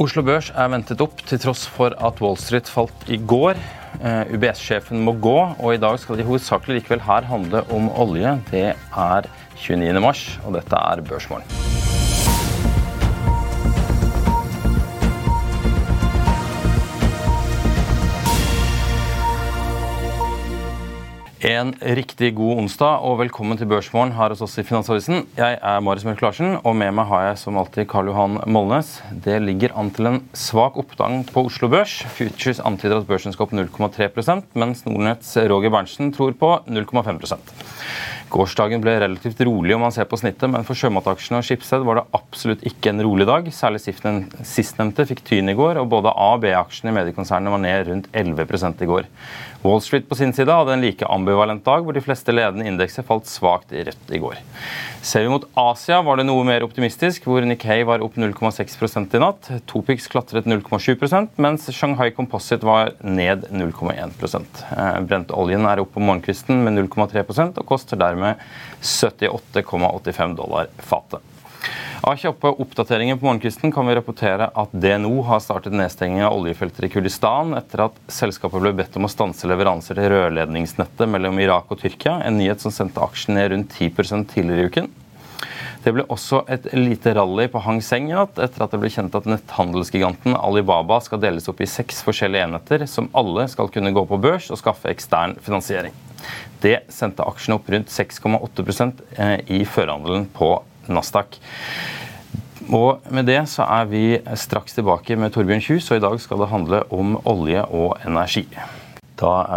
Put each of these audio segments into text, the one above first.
Oslo Børs er ventet opp til tross for at Wall Street falt i går. Eh, UBS-sjefen må gå, og i dag skal det hovedsakelig likevel her handle om olje. Det er 29. mars, og dette er Børsmorgen. En riktig god onsdag og velkommen til Børsmorgen her hos oss i Finansavisen. Jeg er Marius Mørk Larsen, og med meg har jeg som alltid Karl Johan Molnes. Det ligger an til en svak oppgang på Oslo Børs. Futures antyder at børsen skal opp 0,3% mens Nordnetts Roger Berntsen tror på 0,5 Gårsdagen ble relativt rolig om man ser på snittet, men for sjømataksjene og Schibsted var det absolutt ikke en rolig dag. Særlig sistnevnte fikk tyn i går, og både A- og B-aksjene i mediekonsernet var ned rundt 11 i går. Wall Street på sin side hadde en like ambivalent dag, hvor de fleste ledende indekser falt svakt i rødt i går. Ser vi mot Asia, var det noe mer optimistisk, hvor Nikkei var opp 0,6% i natt. Topix klatret 0,7% mens Shanghai Composite var ned 0,1 eh, Brentoljen er opp på morgenkvisten med 0,3 og koster dermed 78,85 dollar fatet. Av kjappe oppdateringer på morgenkvisten kan vi rapportere at DNO har startet nedstenging av oljefelter i Kurdistan etter at selskapet ble bedt om å stanse leveranser til rørledningsnettet mellom Irak og Tyrkia, en nyhet som sendte aksjen ned rundt 10 tidligere i uken. Det ble også et lite rally på Hang Seng i natt, etter at det ble kjent at netthandelsgiganten Alibaba skal deles opp i seks forskjellige enheter, som alle skal kunne gå på børs og skaffe ekstern finansiering. Det sendte aksjene opp rundt 6,8 eh, i førhandelen på Nasdaq. Og med det så er vi straks tilbake med Torbjørn Kjus, og i dag skal det handle om olje og energi. Da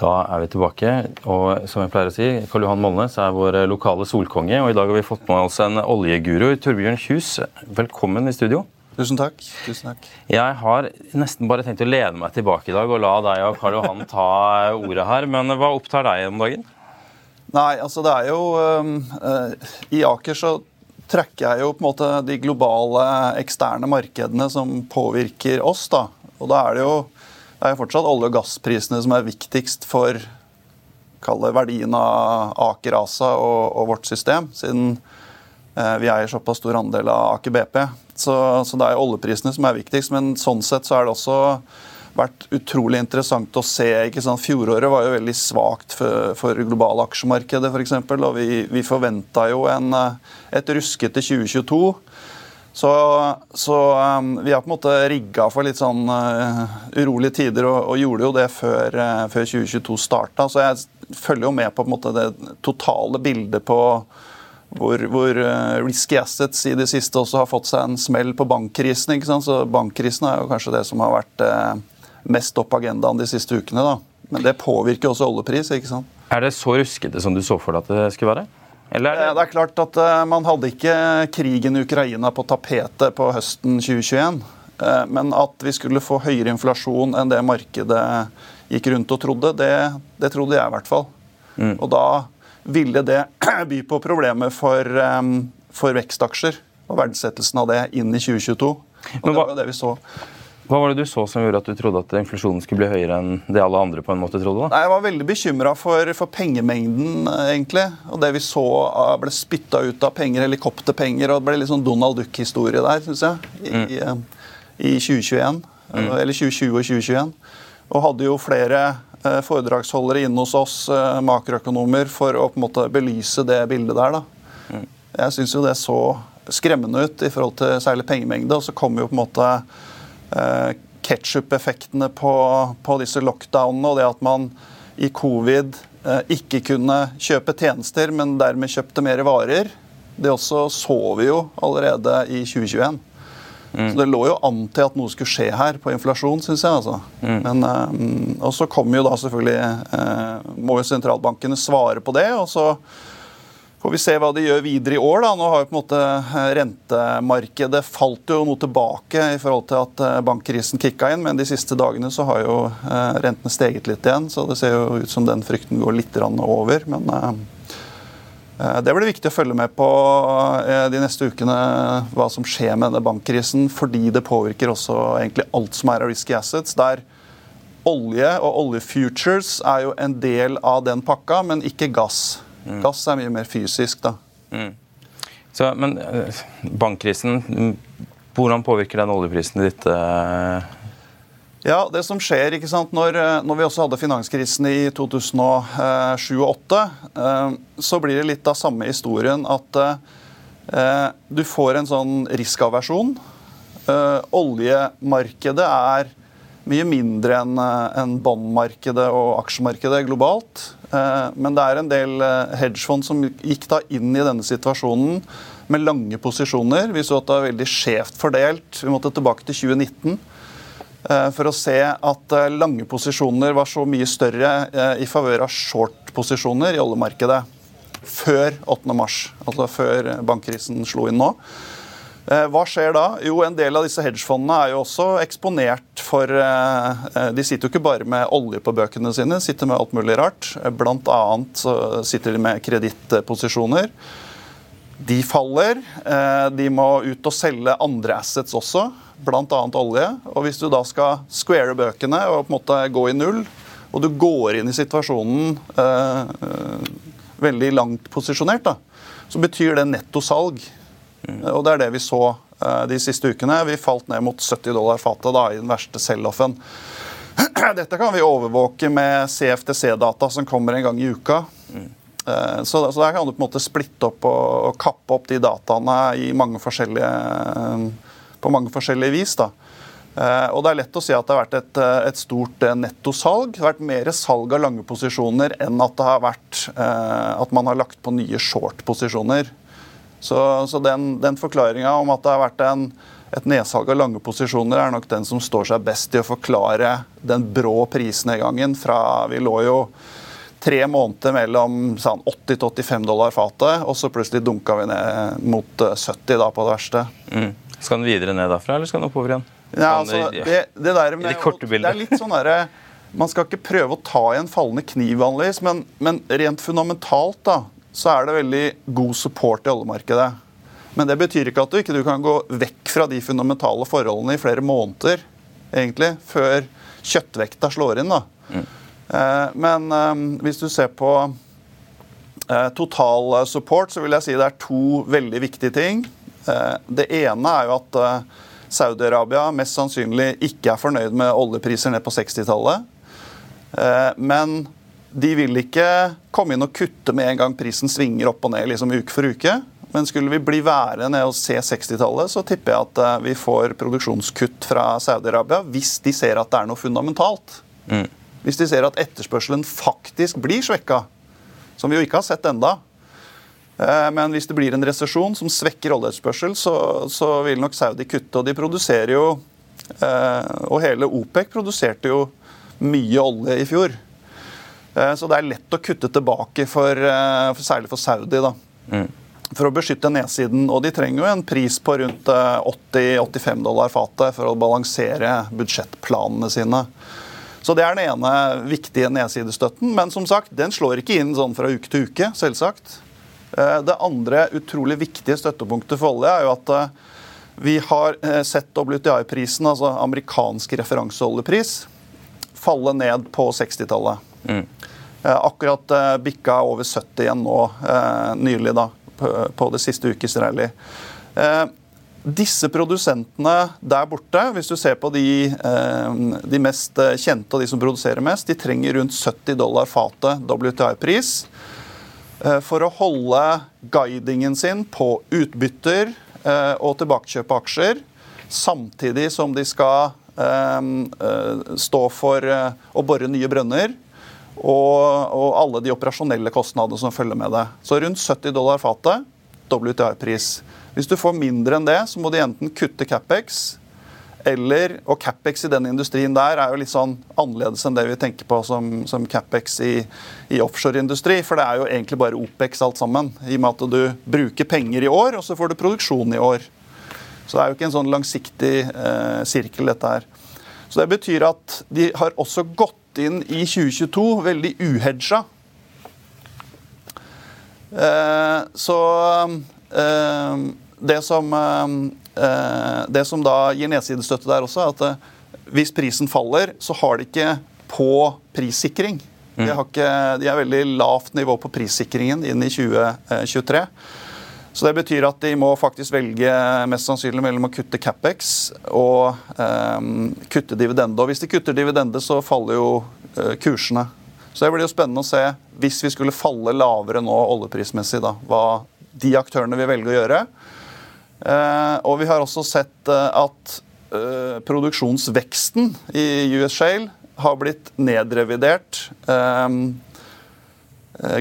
Da er vi tilbake. Og som jeg pleier å si, Karl Johan Molnes er vår lokale solkonge. Og i dag har vi fått med oss en oljeguru. Torbjørn Kjus, velkommen i studio. Tusen takk. Tusen takk. Jeg har nesten bare tenkt å lene meg tilbake i dag og la deg og Karl Johan ta ordet her. Men hva opptar deg om dagen? Nei, altså det er jo uh, I Aker så trekker jeg jo på en måte de globale eksterne markedene som påvirker oss. da. Og da er det jo det er jo fortsatt olje- og gassprisene som er viktigst for kalle verdien av Aker ASA og, og vårt system, siden eh, vi eier såpass stor andel av Aker BP. Så, så, det er oljeprisene som er viktigst. Men sånn sett så er det også vært utrolig interessant å se. ikke sant? Fjoråret var jo veldig svakt for, for globale aksjemarkedet f.eks. Og vi, vi forventa jo en, et ruskete 2022. Så, så um, vi har på en måte rigga for litt sånn uh, urolige tider, og, og, gjorde jo det før, uh, før 2022 starta. Så jeg følger jo med på, på måte, det totale bildet på hvor, hvor uh, risky assets i det siste også har fått seg en smell på bankkrisen. ikke sant? Så bankkrisen er jo kanskje det som har vært uh, mest opp agendaen de siste ukene. da. Men det påvirker også oljepris. ikke sant? Er det så ruskete som du så for deg at det skulle være? Eller er det... det er klart at uh, Man hadde ikke krigen i Ukraina på tapetet på høsten 2021. Uh, men at vi skulle få høyere inflasjon enn det markedet gikk rundt og trodde, det, det trodde jeg i hvert fall. Mm. Og da ville det by på problemer for, um, for vekstaksjer og verdsettelsen av det inn i 2022. Og det var jo det vi så. Hva var det du så som gjorde at du trodde at inflasjonen skulle bli høyere enn det alle andre på en måte trodde? da? Nei, jeg var veldig bekymra for, for, pengemengden, egentlig. Og det vi så eh, ble spytta ut av penger, helikopterpenger, og det ble litt sånn Donald Duck-historie der, syns jeg, i, mm. i, i 2021. Mm. Eller 2020 og 2021. Og hadde jo flere foredragsholdere inne hos oss, makroøkonomer, for å på en måte belyse det bildet der. da. Mm. Jeg syns jo det så skremmende ut i forhold til særlig pengemengde. Og så kom jo på en måte eh, ketsjup-effektene på, på, disse lockdownene og det at man i covid eh, ikke kunne kjøpe tjenester, men dermed kjøpte mer varer. Det også så vi jo allerede i 2021. Mm. Så Det lå jo an til at noe skulle skje her på inflasjon, syns jeg. altså. Mm. Men, um, og så kommer jo da selvfølgelig Må jo sentralbankene svare på det. og så får vi se hva de gjør videre i år. da. Nå har jo på en måte Rentemarkedet falt jo noe tilbake i forhold til at bankkrisen kicka inn, men de siste dagene så har jo rentene steget litt igjen. Så det ser jo ut som den frykten går litt over. Men Eh, det blir viktig å følge med på eh, de neste ukene hva som skjer med denne bankkrisen, fordi det påvirker også egentlig alt som er av risky assets. der Olje og oljefutures er jo en del av den pakka, men ikke gass. Mm. Gass er mye mer fysisk, da. Mm. Så, men eh, bankkrisen, hvordan påvirker den oljeprisen ditt? Ja, det som skjer ikke sant, når, eh, når vi også hadde finanskrisen i 2007-2008, eh, så blir det litt av samme historien at eh, du får en sånn riskaversjon. Oljemarkedet er mye mindre enn en båndmarkedet og aksjemarkedet globalt. Men det er en del hedgefond som gikk da inn i denne situasjonen med lange posisjoner. Vi så at det var veldig skjevt fordelt. Vi måtte tilbake til 2019 Eh, for å se at eh, lange posisjoner var så mye større eh, i favør av short-posisjoner i oljemarkedet før 8.3, altså før bankkrisen slo inn nå. Hva skjer da? Jo, En del av disse hedgefondene er jo også eksponert for De sitter jo ikke bare med olje på bøkene sine, de sitter med alt mulig rart. Blant annet sitter de med kredittposisjoner. De faller. De må ut og selge andre assets også bl.a. olje. Og hvis du da skal square bøkene og på en måte gå i null, og du går inn i situasjonen eh, eh, veldig langt posisjonert, da, så betyr det netto salg. Mm. Og det er det vi så eh, de siste ukene. Vi falt ned mot 70 dollar fatet i den verste sell-offen. Dette kan vi overvåke med CFTC-data som kommer en gang i uka. Eh, så, der kan du på en måte splitte opp og, kappe opp de dataene mange på mange forskjellige vis. da. Eh, og Det er lett å si at det har vært et, eh, et stort eh, nettosalg. Det har vært mer salg av lange posisjoner enn at det har vært at man har lagt på nye short-posisjoner. Så, så, den, den forklaringa om at det har vært en, et nedsalg av lange posisjoner, er nok den som står seg best i å forklare den brå prisnedgangen fra Vi lå jo tre måneder mellom sånn, 80 til 85 dollar fatet, og så plutselig dunka vi ned mot 70 da på det verste. Mm. Skal den videre ned derfra, eller skal den oppover igjen? Ja, altså, det, det, der med, det, det er litt sånn der, Man skal ikke prøve å ta i en fallende kniv, vanligvis, men, men, rent fundamentalt da, så er det veldig god support i oljemarkedet. Men det betyr ikke at du ikke du kan gå vekk fra de fundamentale forholdene i flere måneder egentlig, før kjøttvekta slår inn. da. Mm. Eh, men eh, hvis du ser på eh, total support, så vil jeg si det er to veldig viktige ting. Eh, det ene er jo at Saudi-Arabia mest sannsynlig ikke er fornøyd med oljepriser ned på 60-tallet. Eh, men de vil ikke komme inn og kutte med en gang prisen svinger opp og ned liksom uke for uke. Men skulle vi bli værende og se 60-tallet, så tipper jeg at vi får produksjonskutt fra Saudi-Arabia hvis de ser at det er noe fundamentalt. Mm. Hvis de ser at etterspørselen faktisk blir svekka, som vi jo ikke har sett enda, Eh, men hvis det blir en resesjon som svekker oljeetterspørsel, så, så, vil nok Saudi kutte. Og de produserer jo eh, Og hele OPEC produserte jo mye olje i fjor. Eh, så det er lett å kutte tilbake, for, for særlig for Saudi. da. Mm. For å beskytte nedsiden. Og de trenger jo en pris på rundt 80-85 dollar fatet for å balansere budsjettplanene sine. Så Det er den ene viktige nedsidestøtten. Men som sagt, den slår ikke inn sånn fra uke til uke. selvsagt. Eh, det andre utrolig viktige støttepunktet for olje er jo at eh, vi har eh, sett WTI-prisen, altså amerikansk referanseoljepris, falle ned på 60-tallet. Mm. Akkurat bikka over 70 igjen nå nylig, da, på det siste ukes rally. disse produsentene der borte, hvis du ser på de, eh, de, mest kjente og de som produserer mest, de trenger rundt 70 dollar fatet WTI-pris for å holde guidingen sin på utbytter og tilbakekjøp av aksjer, samtidig som de skal stå for å bore nye brønner og, og alle de operasjonelle kostnadene som følger med det. Så rundt 70 dollar fatet, WTI-pris. Hvis du får mindre enn det, så må de enten kutte Capex eller, og Capex i den industrien der er jo litt sånn annerledes enn det vi tenker på som, som Capex i, i offshoreindustri. For det er jo egentlig bare Opex alt sammen. I og med at du bruker penger i år, og så får du produksjon i år. Så det er jo ikke en sånn langsiktig eh, sirkel, dette her. Så det betyr at de har også gått inn i 2022 veldig uhedga. Eh, så eh, det, som, eh, det som da gir nedsidestøtte der også, er at hvis prisen faller, så har de ikke på prissikring. De, har ikke, de er veldig lavt nivå på prissikringen inn i 2023. Så Det betyr at de må faktisk velge mest sannsynlig mellom å kutte Capex og um, kutte dividende. Og Hvis de kutter dividende, så faller jo uh, kursene. Så det blir jo spennende å se, hvis vi skulle falle lavere nå oljeprismessig, da, hva de aktørene vil velge å gjøre. Uh, og vi har også sett uh, at produksjonsveksten i US Shale har blitt nedrevidert. Um,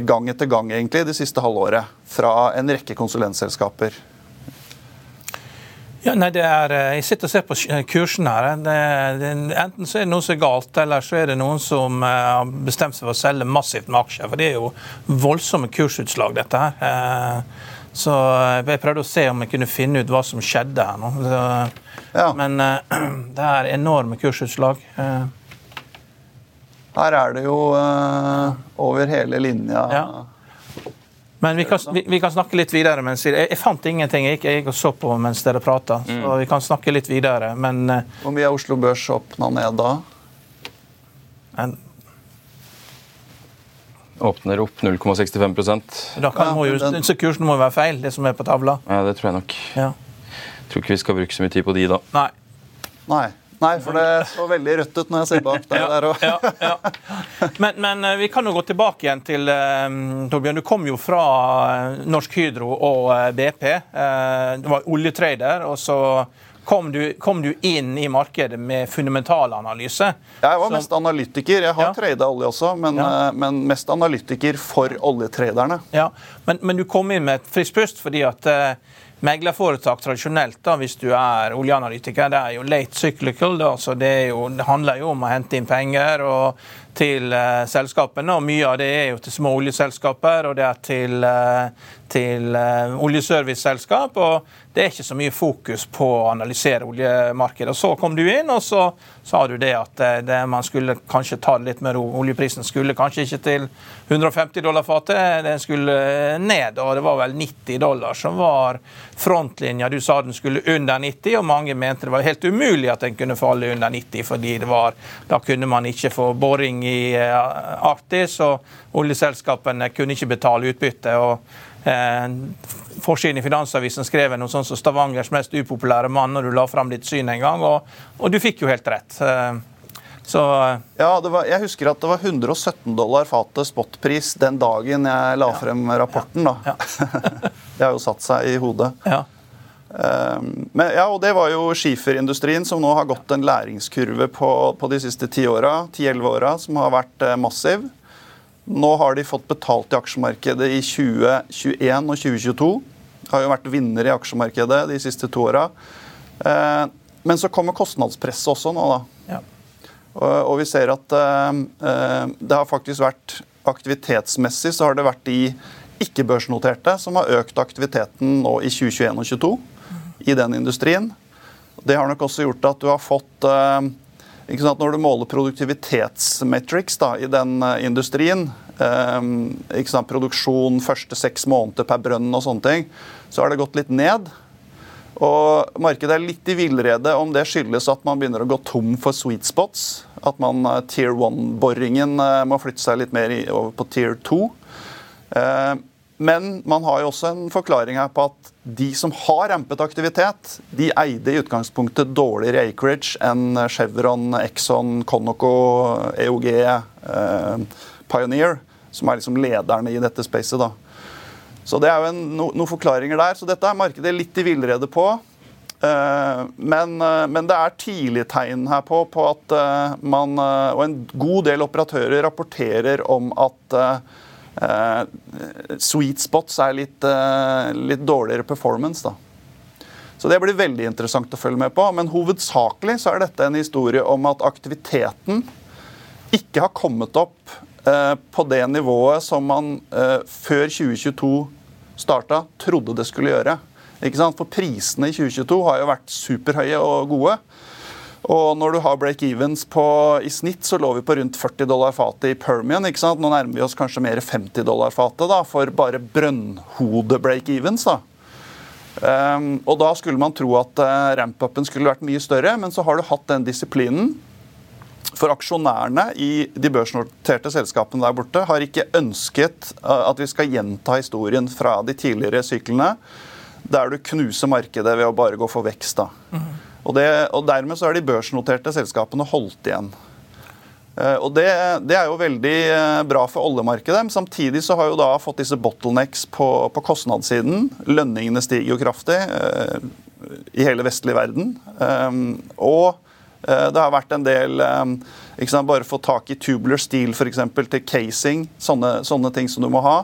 gang etter gang egentlig det siste halvåret fra en rekke konsulentselskaper. Ja, nei, det er, eh, Jeg sitter og ser på kursen her. Det, det, enten så er det noe som er galt, eller så er det noen som eh, har bestemt seg for å selge massivt med aksjer. For det er jo voldsomme kursutslag, dette her. Så jeg prøvde å se om jeg kunne finne ut hva som skjedde her nå. Så, ja. Men det er enorme kursutslag. Her er det jo uh, over hele linja. Ja. Men vi kan, vi, vi kan, snakke litt videre. mens Jeg, jeg fant ingenting. Jeg gikk og så på mens dere prata. Mm. Så vi kan snakke litt videre, men uh, Hvor mye er Oslo Børs åpna ned da? En, Åpner opp 0,65% Da kan ja, jo, den, Så kursen må jo være feil, det som er på tavla? Ja, det tror jeg nok. Ja. Jeg tror ikke vi skal bruke så mye tid på de da. Nei. Nei. Nei, for det så veldig rødt ut når jeg ser bak deg der òg. ja, ja. men, men, eh, vi kan jo gå tilbake igjen til uh, Torbjørn. Du kom jo fra uh, Norsk Hydro og uh, BP. du var oljetrader, og så kom du, kom du, inn i markedet med fundamentalanalyse. Jeg var mest analytiker. Jeg har ja. trada olje også, men, ja. men, mest analytiker for oljetraderne. Ja, men, men, du kom inn med et friskt pust fordi at Meglerforetak tradisjonelt, da, hvis du er oljeanalytiker, det er jo late cyclical. Da, så det, jo, det, handler jo om å hente inn penger og til uh, selskapene. og Mye av det er jo til små oljeselskaper, og det er til, uh, til uh, oljeserviceselskap. og Det er ikke så mye fokus på å analysere oljemarkedet. Så kom du inn, og så sa du det at det, man skulle kanskje ta det litt med ro. Oljeprisen skulle kanskje ikke til 150 dollar fatet, den skulle ned. Og det var vel 90 dollar som var frontlinja. Du sa den skulle under 90, og mange mente det var helt umulig at den kunne falle under 90, fordi det var, da kunne man ikke få boring i eh, Arktis, og oljeselskapene kunne ikke betale utbytte. og eh, Forsiden i Finansavisen skrev noe sånt som 'Stavangers mest upopulære mann' når du la fram ditt syn en gang, og, og du fikk jo helt rett. Eh, så, eh, ja, var, Jeg husker at det var 117 dollar fatet spotpris den dagen jeg la ja. frem rapporten. da. Ja. det har jo satt seg i hodet. Ja. Men, ja, og Det var jo skiferindustrien som nå har gått en læringskurve på, på de siste 10-11 åra, som har vært eh, massiv. Nå har de fått betalt i aksjemarkedet i 2021 og 2022. Har jo vært vinner i aksjemarkedet de siste to åra. Ehm, men så kommer kostnadspresset også nå, da. Ja. Og, vi ser at uh, det har faktisk vært aktivitetsmessig så har det vært de ikke-børsnoterte som har økt aktiviteten nå i 2021 og 2022 i den industrien. Det har nok også gjort at du har fått eh, Når du måler produktivitetsmetrics da, i den eh, industrien, eh, sant, produksjon første seks måneder per brønn og sånne ting, så har det gått litt ned. Og Markedet er litt i villrede om det skyldes at man begynner å gå tom for sweet spots. At man Tier 1-boringen må flytte seg litt mer over på Tier 2. men man har jo også en forklaring her på at de som har rampet aktivitet, de eide i utgangspunktet dårligere acreage enn Chevron, Exxon, Conoco, EOG, eh, Pioneer, som er liksom lederne i dette spacet. da. Så det er jo en, no, noen forklaringer der. Så dette er markedet litt i villrede på. Eh, men, uh, men, det er tidlige tegn her på, på at eh, man Og en god del operatører rapporterer om at sweet spots er litt, litt, dårligere performance. da. Så det blir veldig interessant å følge med på. Men hovedsakelig så er dette en historie om at aktiviteten ikke har kommet opp på det nivået som man før 2022 starta, trodde det skulle gjøre. Ikke sant? For prisene i 2022 har jo vært superhøye og gode. Og når du har break-evens I snitt så lå vi på rundt 40 dollar fatet i Permian. ikke sant? Nå nærmer vi oss kanskje mer 50 dollar fatet da, for bare brønnhode-break-evens. da. Um, og da skulle man tro at uh, ramp-upen skulle vært mye større, men så har du hatt den disiplinen. For aksjonærene i de børsnoterte selskapene der borte har ikke ønsket uh, at vi skal gjenta historien fra de tidligere syklene der du knuser markedet ved å bare gå for vekst. da. Mm. Og, det, og, Dermed så er de børsnoterte selskapene holdt igjen. Uh, og det, det, er jo veldig uh, bra for oljemarkedet. Men samtidig så har jo da fått disse bottlenecks på, på kostnadssiden. Lønningene stiger jo kraftig eh, i hele vestlig verden. Eh, og det har vært en del ikke sant, Bare få tak i tubular steel eksempel, til casing, sånne, sånne ting som du må ha.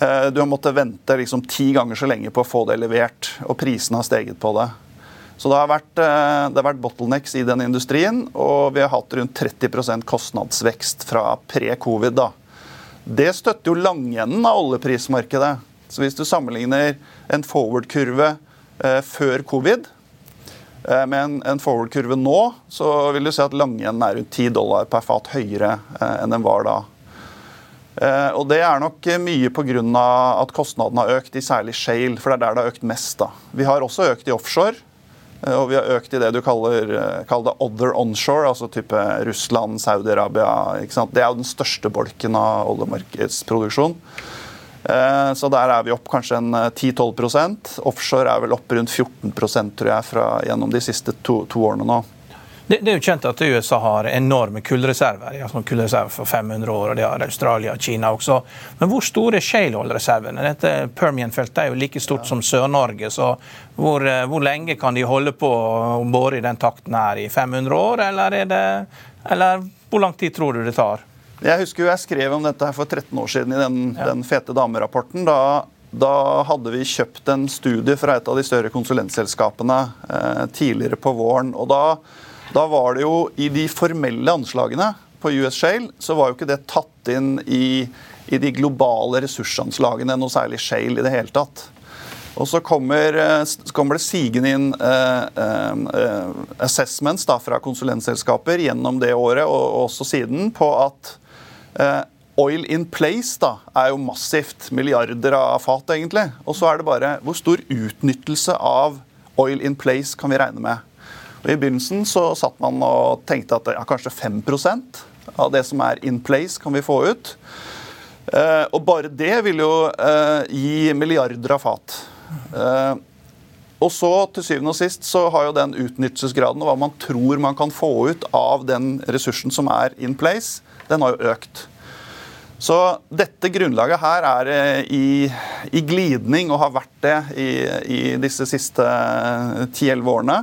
Eh, du har måttet vente liksom ti ganger så lenge på å få det levert, og prisene har steget på det. Så det har, vært, eh, det har vært bottlenecks i den industrien, og vi har hatt rundt 30% kostnadsvekst fra pre-covid. da. Det støtter jo langenden av oljeprismarkedet. Så hvis du sammenligner en forward-kurve eh, før covid eh, med en, en forward-kurve nå, så vil du se at langenden er rundt 10 dollar per fat høyere eh, enn den var da. Eh, og Det er nok mye pga. at kostnadene har økt i særlig shale, for det er der det har økt mest. da. Vi har også økt i offshore, og vi har økt i det du kaller, eh, kaller det other onshore, altså type Russland, Saudi-Arabia. Det er jo den største bolken av oljemarkedsproduksjon. Så der er vi opp kanskje en 10-12% Offshore er vel opp rundt 14% tror jeg, fra, gjennom de siste to, to årene nå. Det, det, er jo kjent at USA har enorme kullreserver. Altså kullreserver for 500 år, og det har Australia og Kina også. Men hvor store er shaleoil-reservene? Dette Permian-feltet er jo like stort som Sør-Norge. så hvor, eh, hvor, lenge kan de holde på å bore i den takten her? I 500 år, eller, det, eller hvor lang tid tror du det tar? Jeg husker jo jeg skrev om dette her for 13 år siden i den, ja. den fete damerapporten. Da, da hadde vi kjøpt en studie fra et av de større konsulentselskapene eh, tidligere på våren. og da da var det jo i de formelle anslagene på US Shale, så var jo ikke det tatt inn i, i de globale ressursanslagene noe særlig shale i det hele tatt. Og så kommer, så kommer det sigende inn eh, eh, assessments da, fra konsulentselskaper gjennom det året og, og også siden på at eh, oil in place da, er jo massivt. Milliarder av fat, egentlig. Og så er det bare hvor stor utnyttelse av oil in place kan vi regne med. Og I begynnelsen så satt man og tenkte at ja, kanskje 5% av det som er in place, kan vi få ut. Eh, og bare det vil jo eh, gi milliarder av fat. Eh, og så til syvende og sist så har jo den utnyttelsesgraden og hva man tror man kan få ut av den ressursen som er in place, den har jo økt. Så dette grunnlaget her er eh, i, i glidning og har vært det i, i disse siste 10-11 årene.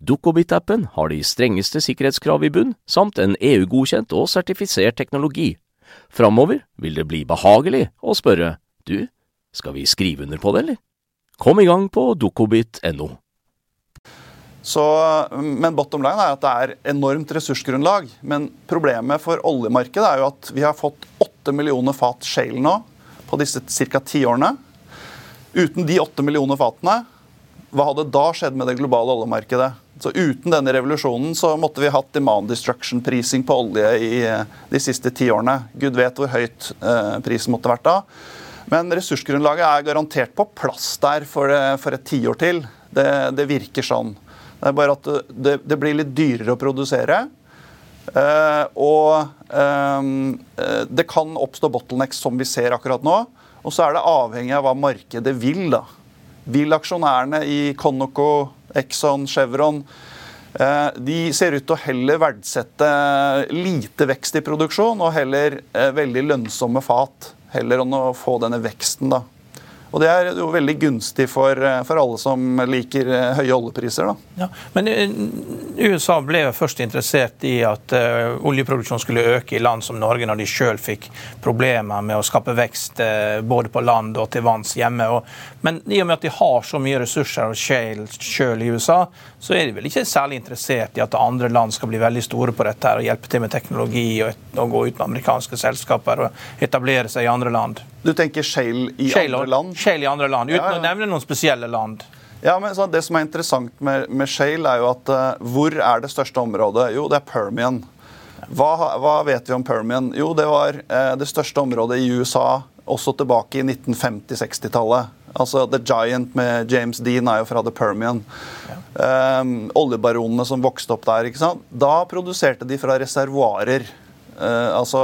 Dukkobit-appen har de strengeste sikkerhetskrav i bunn, samt en EU-godkjent og sertifisert teknologi. Framover vil det bli behagelig å spørre du, skal vi skrive under på det, eller? Kom i gang på dukkobit.no. Men bottom line er at det er enormt ressursgrunnlag. Men problemet for oljemarkedet er jo at vi har fått 8 millioner fat shale nå på disse ca. ti årene. Uten de 8 millioner fatene, hva hadde da skjedd med det globale oljemarkedet? Så Uten denne revolusjonen så måtte vi hatt demand destruction-prising på olje i de siste ti årene. Gud vet hvor høyt eh, prisen måtte vært da. Men ressursgrunnlaget er garantert på plass der for, eh, for et tiår til. Det, det, virker sånn. Det er bare at det, det blir litt dyrere å produsere. Og det kan oppstå bottlenecks som vi ser akkurat nå. Og så er det avhengig av hva markedet vil. da. Vil aksjonærene i Conoco, Exxon, Chevron uh, de ser ut til å heller verdsette lite vekst i produksjon og heller uh, veldig lønnsomme fat heller enn å få denne veksten. da. Og det er jo veldig gunstig for, eh, for alle som liker eh, høye oljepriser. Da. Ja, men eh, USA ble jo først interessert i at uh, oljeproduksjonen skulle øke i land som Norge, når de sjøl fikk problemer med å skape vekst uh, både på land og til vanns hjemme. Og, men i og med at de har så mye ressurser og shale sjøl i USA, så er de vel ikke særlig interessert i at andre land skal bli veldig store på dette her og hjelpe til med teknologi og, og gå ut med amerikanske selskaper og etablere seg i andre land. Du tenker shale i shale, andre land? Shale i andre land, uten ja, ja. å nevne noen spesielle land. Ja, men Det som er interessant med, med shale, er jo at uh, hvor er det største området? Jo, det er Permian. Hva, hva vet vi om Permian? Jo, det var uh, det største området i USA også tilbake i 1950-60-tallet. Altså The Giant med James Dean er jo fra The Permian. Um, oljebaronene som vokste opp der. ikke sant? Da produserte de fra reservoarer. Uh, altså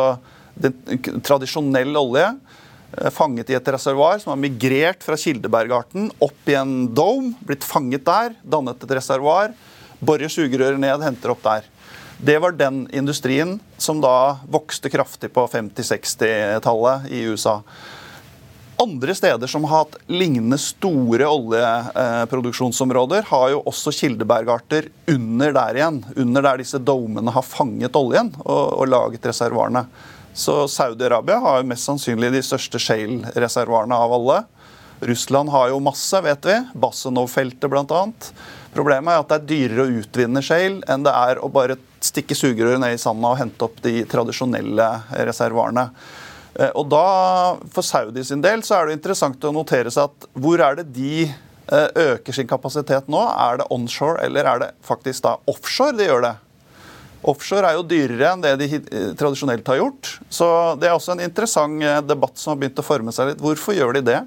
tradisjonell olje uh, fanget i et reservoar som har migrert fra Kildebergarten opp i en dome, blitt fanget der, dannet et reservoar, borer sugerøret ned, henter opp der. Det var den industrien som da vokste kraftig på 50-60-tallet i USA. Andre steder som har hatt lignende store oljeproduksjonsområder, har jo også kildebergarter under der igjen. Under der disse domene har fanget oljen og, og laget reservoarene. Så Saudi-Arabia har jo mest sannsynlig de største shale-reservoarene av alle. Russland har jo masse, vet vi. Bassenov-feltet bl.a. Problemet er at det er dyrere å utvinne shale enn det er å bare stikke sugerøret ned i sanda og hente opp de tradisjonelle reservoarene. Eh, og da, For Saudi sin del så er det interessant å notere seg at hvor er det de eh, øker sin kapasitet nå? Er det onshore, eller er det faktisk da offshore de gjør det? Offshore er jo dyrere enn det de tradisjonelt har gjort. Så det er også en interessant eh, debatt som har begynt å forme seg litt. Hvorfor gjør de det?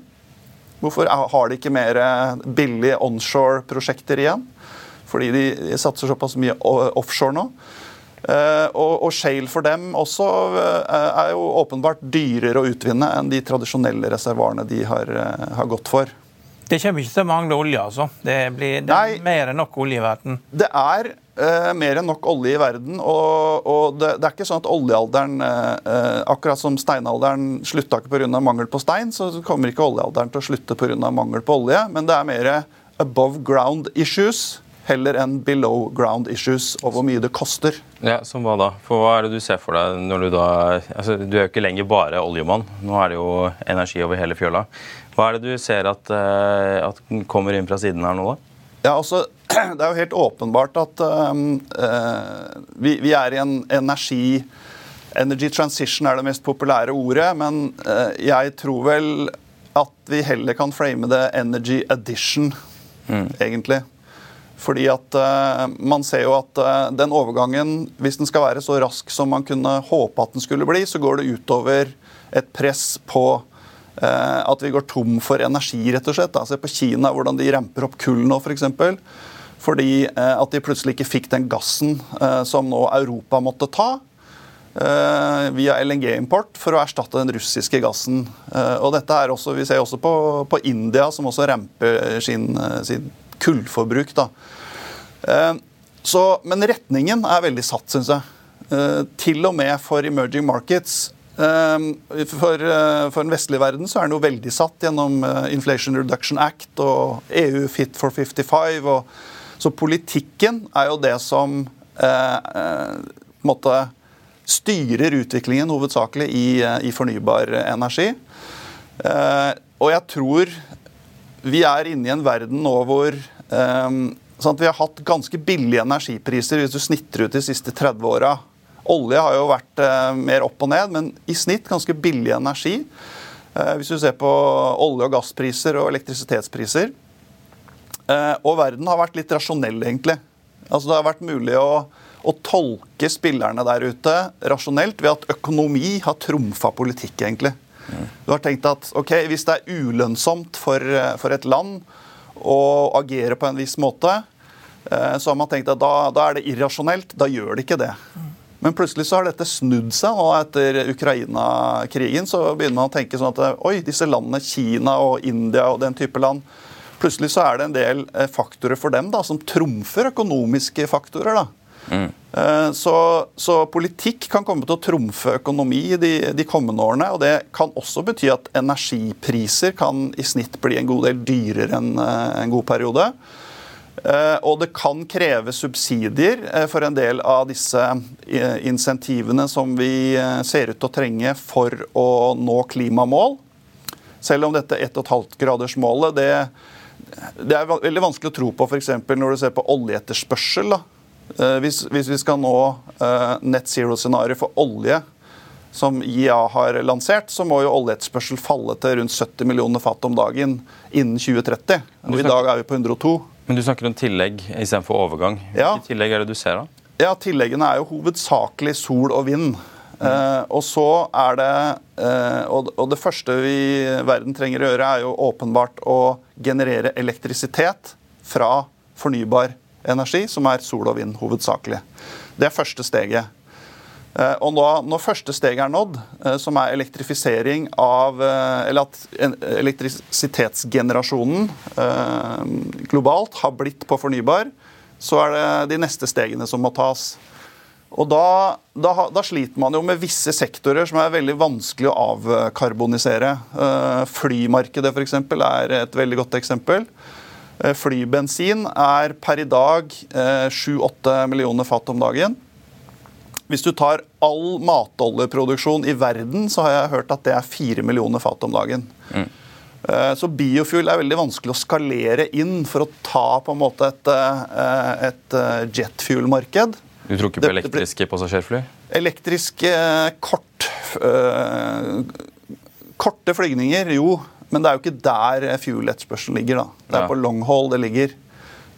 Hvorfor har de ikke mer eh, billige onshore-prosjekter igjen? Fordi de satser såpass mye offshore nå. Uh, og, shale for dem også er jo åpenbart dyrere å utvinne enn de tradisjonelle reservoarene de har, har gått for. Det kommer ikke til å mangle olje, altså? Det, blir, det er mer enn nok olje i verden? Det er uh, mer enn nok olje i verden. Og, og det, det, er ikke sånn at oljealderen, uh, akkurat som steinalderen slutta ikke pga. mangel på stein, så kommer ikke oljealderen til å slutte pga. mangel på olje. Men det er mer above ground issues heller enn below ground issues og hvor mye det koster. Ja, Som hva da? For Hva er det du ser for deg når du da altså, Du er jo ikke lenger bare oljemann. Nå er det jo energi over hele fjøla. Hva er det du ser at, at kommer inn fra siden her nå, da? Ja, altså, Det er jo helt åpenbart at um, uh, vi, vi, er i en energi Energy transition er det mest populære ordet, men uh, jeg tror vel at vi heller kan frame det energy addition, mm. egentlig. Fordi at uh, man ser jo at uh, den overgangen, hvis den skal være så rask som man kunne håpe at den skulle bli, så går det utover et press på at vi går tom for energi, rett og slett. Da. Se på Kina, hvordan de ramper opp kull nå, f.eks. For fordi at de plutselig ikke fikk den gassen som nå Europa måtte ta. Via LNG-import for å erstatte den russiske gassen. Og dette er også, Vi ser også på, på India, som også ramper sin, sin kullforbruk. da. Så, men retningen er veldig satt, syns jeg. Eh, til og med for emerging markets. Eh, for, eh, for den vestlige verden så er den jo veldig satt gjennom Inflation Reduction Act og EU Fit for 55. Og, så politikken er jo det som eh, måtte styrer utviklingen hovedsakelig i, i fornybar energi. Eh, og jeg tror vi er inne i en verden nå hvor um, sånn vi har hatt ganske billige energipriser hvis du snitter ut de siste 30 åra. Olje har jo vært uh, mer opp og ned, men i snitt ganske billig energi. Uh, hvis du ser på olje- og gasspriser og elektrisitetspriser. Uh, og verden har vært litt rasjonell, egentlig. Altså Det har vært mulig å, å tolke spillerne der ute rasjonelt ved at økonomi har trumfa politikk, egentlig. Du har tenkt at ok, hvis det er ulønnsomt for, for et land å agere på en viss måte, så har man tenkt at da, da er det irrasjonelt. Da gjør det ikke det. Men plutselig så har dette snudd seg. og Etter Ukraina-krigen så begynner man å tenke sånn at oi, disse landene, Kina og India og den type land Plutselig så er det en del eh, faktorer for dem da, som trumfer økonomiske faktorer. da. Eh, så, så, politikk kan komme til å trumfe økonomi de, de, kommende årene. og Det kan også bety at energipriser kan i snitt bli en god del dyrere enn eh, en god periode. Eh, og det kan kreve subsidier for en del av disse insentivene som vi ser ut til å trenge for å nå klimamål. Selv om dette 1,5-gradersmålet det, det, er veldig vanskelig å tro på f.eks. når du ser på oljeetterspørsel. Hvis, hvis, vi skal nå net zero-scenario for olje, som IA har lansert, så må jo oljeetterspørsel falle til rundt 70 millioner fat om dagen innen 2030. Og I dag er vi på 102. Men du snakker om tillegg istedenfor overgang. Hvilke ja. tillegg er det du ser da? Ja, Tilleggene er jo hovedsakelig sol og vind. Mm. Eh, og så er det eh, og, og, det første vi verden trenger å gjøre, er jo åpenbart å generere elektrisitet fra fornybar energi, som er sol og vind hovedsakelig. Det er første steget. Eh, og nå, når første steg er nådd, eh, som er elektrifisering av eh, Eller at elektrisitetsgenerasjonen globalt har blitt på fornybar, så er det de neste stegene som må tas. Og da, da, da, sliter man jo med visse sektorer som er veldig vanskelig å avkarbonisere. Flymarkedet f.eks. er et veldig godt eksempel. Flybensin er per i dag 7-8 millioner fat om dagen. Hvis du tar all matoljeproduksjon i verden, så har jeg hørt at det er 4 millioner fat om dagen. Mm. Eh, så biofuel er veldig vanskelig å skalere inn for å ta på en måte et, eh, et eh, jetfuel-marked. Du tror ikke på elektriske passasjerfly? Elektriske kort, korte flygninger, jo. Men det er jo ikke der fuel-etterspørselen ligger. da. Det er ja. på long haul det ligger.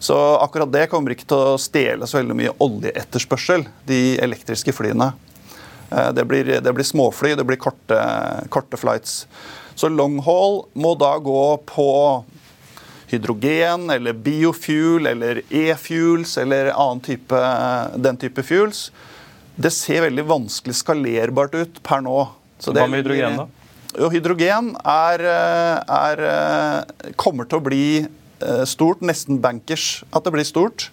Så akkurat det kommer ikke til å stjele så veldig mye oljeetterspørsel, de elektriske flyene. Eh, det blir, det blir småfly, det blir korte, korte flights. Så long haul må da gå på hydrogen eller biofuel eller e-fuels eller annen type, den type fuels. Det ser veldig vanskelig skalerbart ut per nå. Så Hva med hydrogen, da? Jo, hydrogen er, eh, er, eh, kommer til å bli Eh, stort, nesten bankers at det blir stort.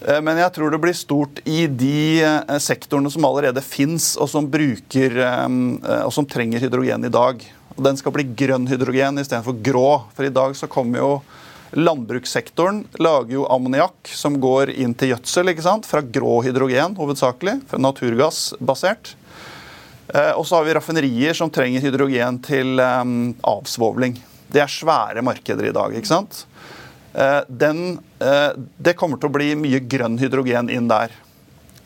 Men jeg tror det blir stort i de sektorene som allerede fins, og og som trenger hydrogen i dag. Og Den skal bli grønn hydrogen istedenfor grå. For i dag så kommer jo landbrukssektoren lager jo ammoniakk som går inn til gjødsel ikke sant? fra grå hydrogen hovedsakelig. Fra naturgassbasert. Og så har vi raffinerier som trenger hydrogen til avsvovling. Det er svære markeder i dag. ikke sant? Eh, den, eh, det kommer til å bli mye grønn hydrogen inn der.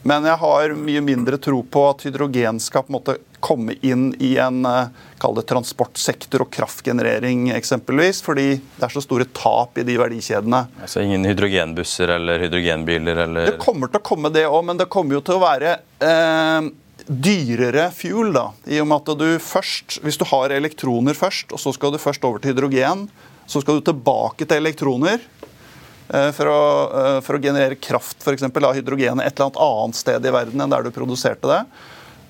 Men jeg har mye mindre tro på at hydrogen skal måte komme inn i en eh, transportsektor og kraftgenerering eksempelvis, fordi det er så store tap i de verdikjedene. Altså ingen hydrogenbusser eller hydrogenbiler eller Det kommer til å komme det òg, men det kommer jo til å være eh, dyrere fuel, da. I og med at du først, hvis du har elektroner først, og så skal du først over til hydrogen, så skal du tilbake til elektroner eh, for å, eh, for å generere kraft f.eks. av hydrogenet et eller annet annet sted i verden enn der du produserte det,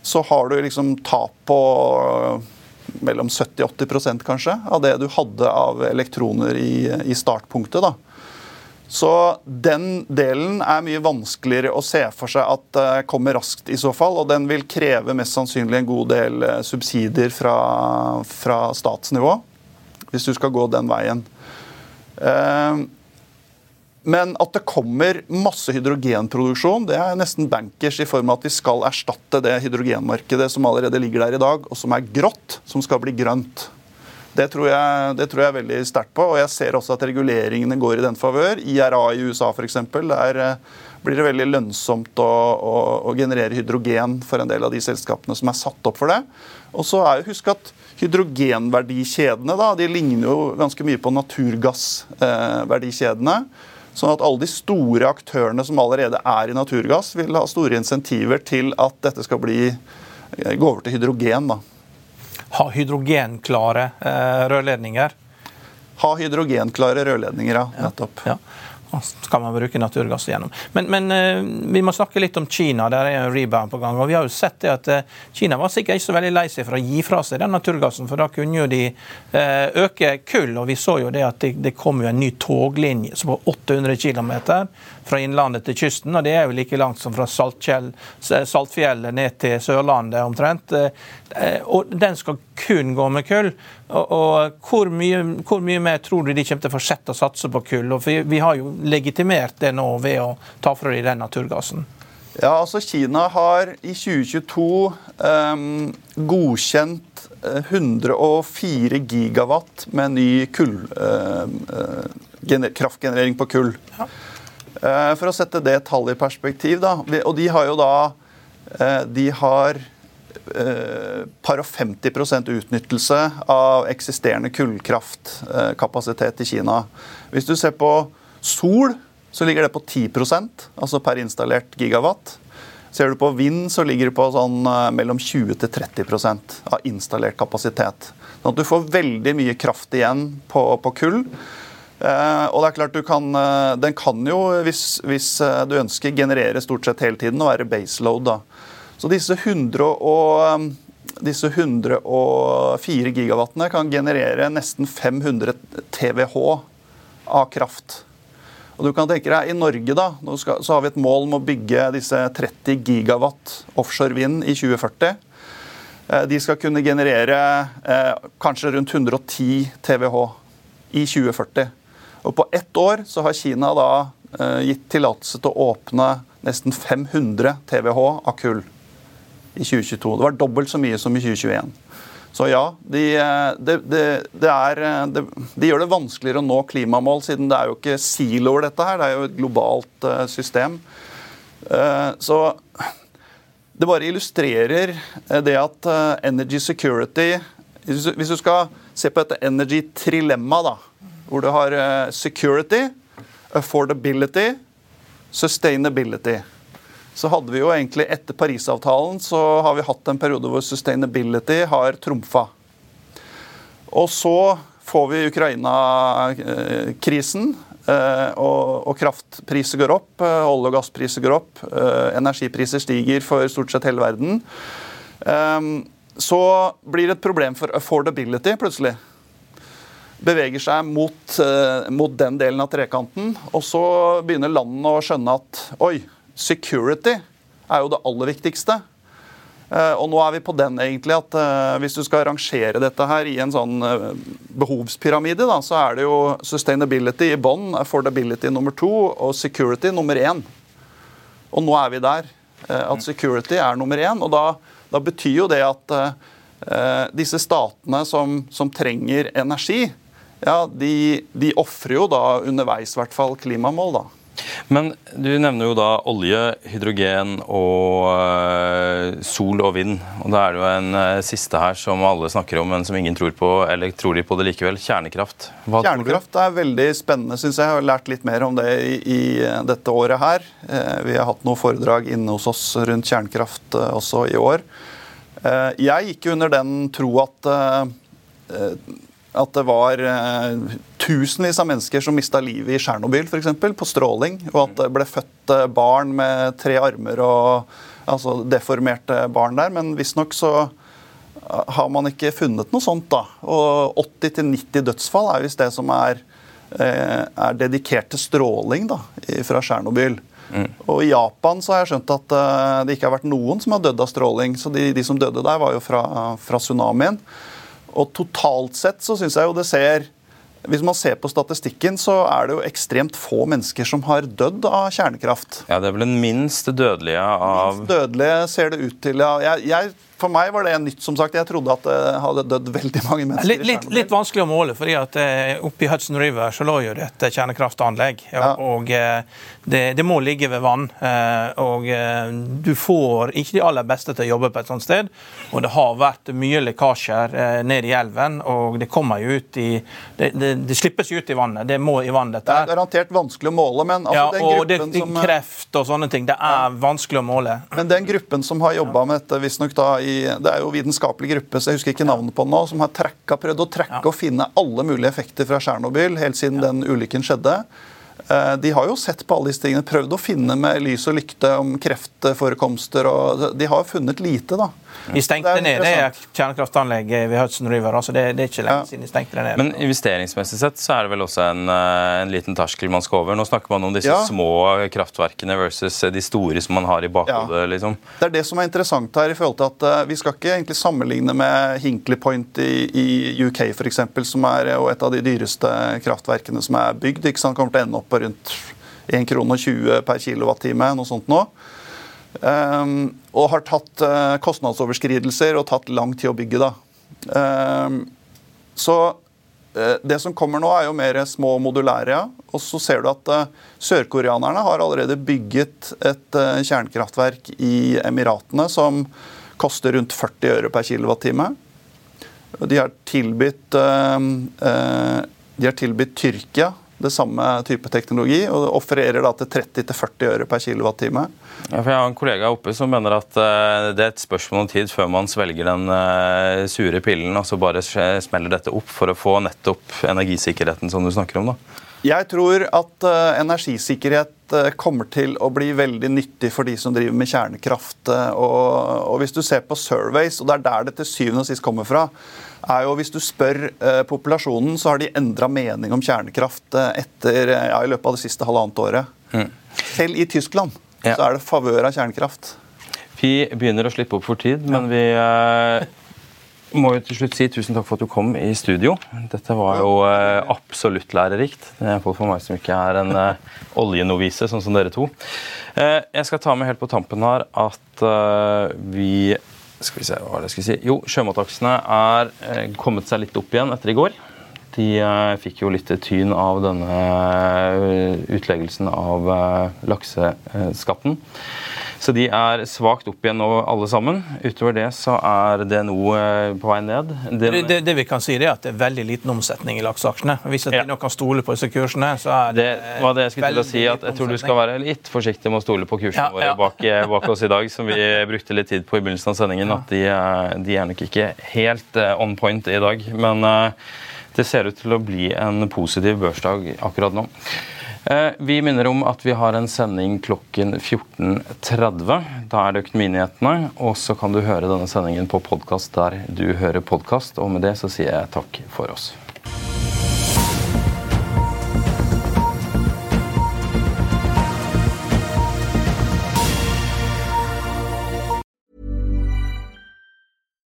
så har du liksom tap på eh, mellom 70-80% kanskje av det du hadde av elektroner i, i startpunktet. da. Så den delen er mye vanskeligere å se for seg at det kommer raskt i så fall. Og den vil kreve mest sannsynlig en god del eh, subsidier fra, fra statsnivå. Hvis du skal gå den veien. Eh, men at det kommer masse hydrogenproduksjon, det er nesten bankers i form av at vi skal erstatte det hydrogenmarkedet som allerede ligger der i dag, og som er grått, som skal bli grønt. Det tror, jeg, det tror jeg veldig sterkt på. og Jeg ser også at reguleringene går i den favør. IRA i USA f.eks. Der eh, blir det veldig lønnsomt å, å, å, generere hydrogen for en del av de selskapene som er satt opp for det. Og så er jo Husk at hydrogenverdikjedene da, de ligner jo ganske mye på naturgassverdikjedene. Eh, sånn at alle de store aktørene som allerede er i naturgass, vil ha store insentiver til at dette skal eh, gå over til hydrogen. da ha hydrogenklare eh, rørledninger. Ha hydrogenklare rørledninger, ja. Nettopp. Ja. Så kan man bruke naturgass igjennom. Men, men uh, vi må snakke litt om Kina. Der er en rebound på gang. og Vi har jo sett det at uh, Kina var sikkert ikke så veldig lei seg for å gi fra seg den naturgassen, for da kunne jo de uh, øke kull. og Vi så jo det at det, kom jo en ny toglinje som var 800 km fra innlandet til kysten. og Det er jo like langt som fra Saltfjellet ned til Sørlandet omtrent. Eh, og den skal kun gå med kull. Og, og hvor, mye, hvor, mye, mer tror du de kommer til å fortsette å satse på kull? Og vi, vi har jo legitimert det nå ved å ta fra dem den naturgassen. Ja, altså Kina har i 2022 um, godkjent 104 eh, gigawatt med ny kull, uh, uh, kraftgenerering på kull. Ja. Eh, for å sette det tallet i perspektiv, da. Og de har jo da eh, De har par og 50 utnyttelse av eksisterende kullkraftkapasitet i Kina. Hvis du ser på sol, så ligger det på 10% altså per installert gigawatt. Ser du på vind, så ligger det på sånn mellom 20 til 30% av installert kapasitet. Sånn at du får veldig mye kraft igjen på, på kull. Eh, og det er klart du kan, eh, Den kan jo, hvis, hvis, eh, du ønsker, generere stort sett hele tiden og være baseload. da. Så disse 100 og, disse 104 gigawattene kan generere nesten 500 TWh av kraft. Og du kan tenke deg, I Norge da, så har vi et mål om å bygge disse 30 gigawatt offshore vind i 2040. De skal kunne generere eh, kanskje rundt 110 TWh i 2040. Og På ett år så har Kina da eh, gitt tillatelse til å åpne nesten 500 TWh av kull i 2022. Det var dobbelt så mye som i 2021. Så ja, de, eh, de, de, er, eh, de, gjør det vanskeligere å nå klimamål, siden det er jo ikke siloer, dette her. Det er jo et globalt system. Så det bare illustrerer det at energy security Hvis du skal se på dette energy trilemma, da hvor du har eh, security, affordability, sustainability. Så hadde vi jo egentlig Etter Parisavtalen så har vi hatt en periode hvor sustainability har trumfa. Og så får vi Ukraina-krisen, eh, og kraftpriser går opp, eh, olje- og gasspriser går opp, energipriser stiger for stort sett hele verden. Så blir det et problem for affordability plutselig beveger seg mot, mot, den delen av trekanten. Og så begynner landene å skjønne at oi, security er jo det aller viktigste. Uh, og nå er vi på den egentlig at uh, hvis du skal rangere dette her i en sånn behovspyramide, da, så er det jo sustainability i bånn, affordability nummer to og security nummer én. Og nå er vi der. at security er nummer én. Og da, da betyr jo det at disse statene som, som trenger energi, ja, de, de ofrer jo da underveis hvert fall klimamål, da. Men du nevner jo da olje, hydrogen og uh, sol og vind. Og da er det jo en uh, siste her som alle snakker om, men som ingen tror på. Eller tror de på det likevel? Kjernekraft. Hva Kjernekraft er veldig spennende, syns jeg. Jeg har lært litt mer om det i, i dette året her. Vi har hatt noen foredrag inne hos oss rundt kjernekraft også i år. jeg gikk under den tro at at det var eh, tusenvis av mennesker som mista livet i Tsjernobyl f.eks. på stråling, og at det ble født eh, barn med tre armer og altså deformerte barn der. Men visstnok så eh, har man ikke funnet noe sånt. da. Og 80-90 dødsfall er visst det som er, er dedikert til stråling da, fra Tsjernobyl. Mm. Og I Japan så har jeg skjønt at det ikke har vært noen som har dødd av stråling. Så de, de som døde der, var jo fra, fra tsunamien. Og totalt sett så syns jeg jo det ser hvis man ser på statistikken, så er det jo ekstremt få mennesker som har dødd av kjernekraft. Ja, Det er vel den minst dødelige av Minst dødelige ser det ut til, ja. Jeg, jeg for meg var det nytt. som sagt. Jeg trodde at det hadde dødd veldig mange mennesker. Litt, litt, litt vanskelig å måle, fordi at eh, i Hudson River så lå jo det et kjernekraftanlegg. Ja, og eh, det, det, må ligge ved vann. Eh, og du får ikke de aller beste til å jobbe på et sånt sted. Og det har vært mye lekkasjer ned i elven, og det kommer jo ut i Det, det, det slippes jo ut i vannet. Det må i vann, dette. Det er garantert vanskelig å måle, men altså, ja, den og det, som Kreft og sånne ting. Det er ja. vanskelig å måle. Men den gruppen som har jobba med dette, visstnok da i Det er jo vitenskapelig gruppe, så jeg husker ikke navnet på den nå, som har trekka, prøvd å trekke ja. og finne alle mulige effekter fra Tsjernobyl helt siden ja. den ulykken skjedde. Eh, de har jo sett på alle disse tingene, prøvd å finne med lys og lykte om kreftforekomster. og De har funnet lite, da. Vi stengte ned det kjernekraftanlegget ved Hudson River. altså det, det, er ikke lenge ja. siden de stengte det ned. Men investeringsmessig sett så er det vel også en, eh, en liten terskel man skal over. Nå snakker man om disse ja. små kraftverkene versus de store som man har i bakhodet. Ja. liksom. Det er det som er interessant her. i forhold til at uh, Vi skal ikke egentlig sammenligne med Hinkley Point i, i UK, f.eks., som er jo et av de dyreste kraftverkene som er bygd. ikke sant, Kommer til å ende opp på rundt 1,20 kr per kilowattime, noe sånt nå. Um, og har tatt uh, kostnadsoverskridelser og tatt lang tid å bygge. da. Um, så uh, det som kommer nå, er jo mer små modulære. Og så ser du at uh, sørkoreanerne har allerede bygget et kjernekraftverk i Emiratene som koster rundt 40 øre per kilowattime. De har tilbudt, de har tilbudt Tyrkia det samme type teknologi, og offererer da til 30-40 øre per kilowattime. Ja, jeg har en kollega oppe som mener at uh, det er et spørsmål om tid før man svelger den uh, sure pillen og så bare smeller dette opp for å få nettopp energisikkerheten som du snakker om. da. Jeg tror at uh, energisikkerhet kommer til å bli veldig nyttig for de som driver med kjernekraft. Og, og hvis du ser på surveys, og det er der det til syvende og sist kommer fra, er jo Hvis du spør eh, populasjonen, så har de endra mening om kjernekraft eh, etter, ja, i løpet av det siste halvannet året. Mm. Selv i Tyskland ja. så er det favør av kjernekraft. Vi begynner å slippe opp for tid, men vi eh, må jo til slutt si tusen takk for at du kom i studio. Dette var jo eh, absolutt lærerikt. For meg som ikke er en eh, oljenovise, sånn som dere to. Eh, jeg skal ta med helt på tampen her at eh, vi skal vi se hva det skal si. Jo, sjømataksene er eh, kommet seg litt opp igjen etter i går. De eh, fikk jo litt tyn av denne eh, utleggelsen av lakseskatten. Så de er svakt opp igjen nå, alle sammen. Utover det så er det noe på vei ned. Det, det, det vi kan si er at det er veldig liten omsetning i lakseaksjene. Hvis at ja. vi kan stole på disse kursene, så er det, det var det jeg skulle til å si, at Jeg tror du skal være litt forsiktig med å stole på kursene ja, våre ja. Bak, bak, oss i dag, som vi brukte litt tid på i begynnelsen av sendingen. At de, de er nok ikke helt eh, on point i dag. Men eh, det ser ut til å bli en positiv børsdag akkurat nå. Eh, vi minner om at vi har en sending klokken 14.30. Da er det Økonominyhetene. Og så kan du høre denne sendingen på podkast der du hører podkast. Og med det så sier jeg takk for oss.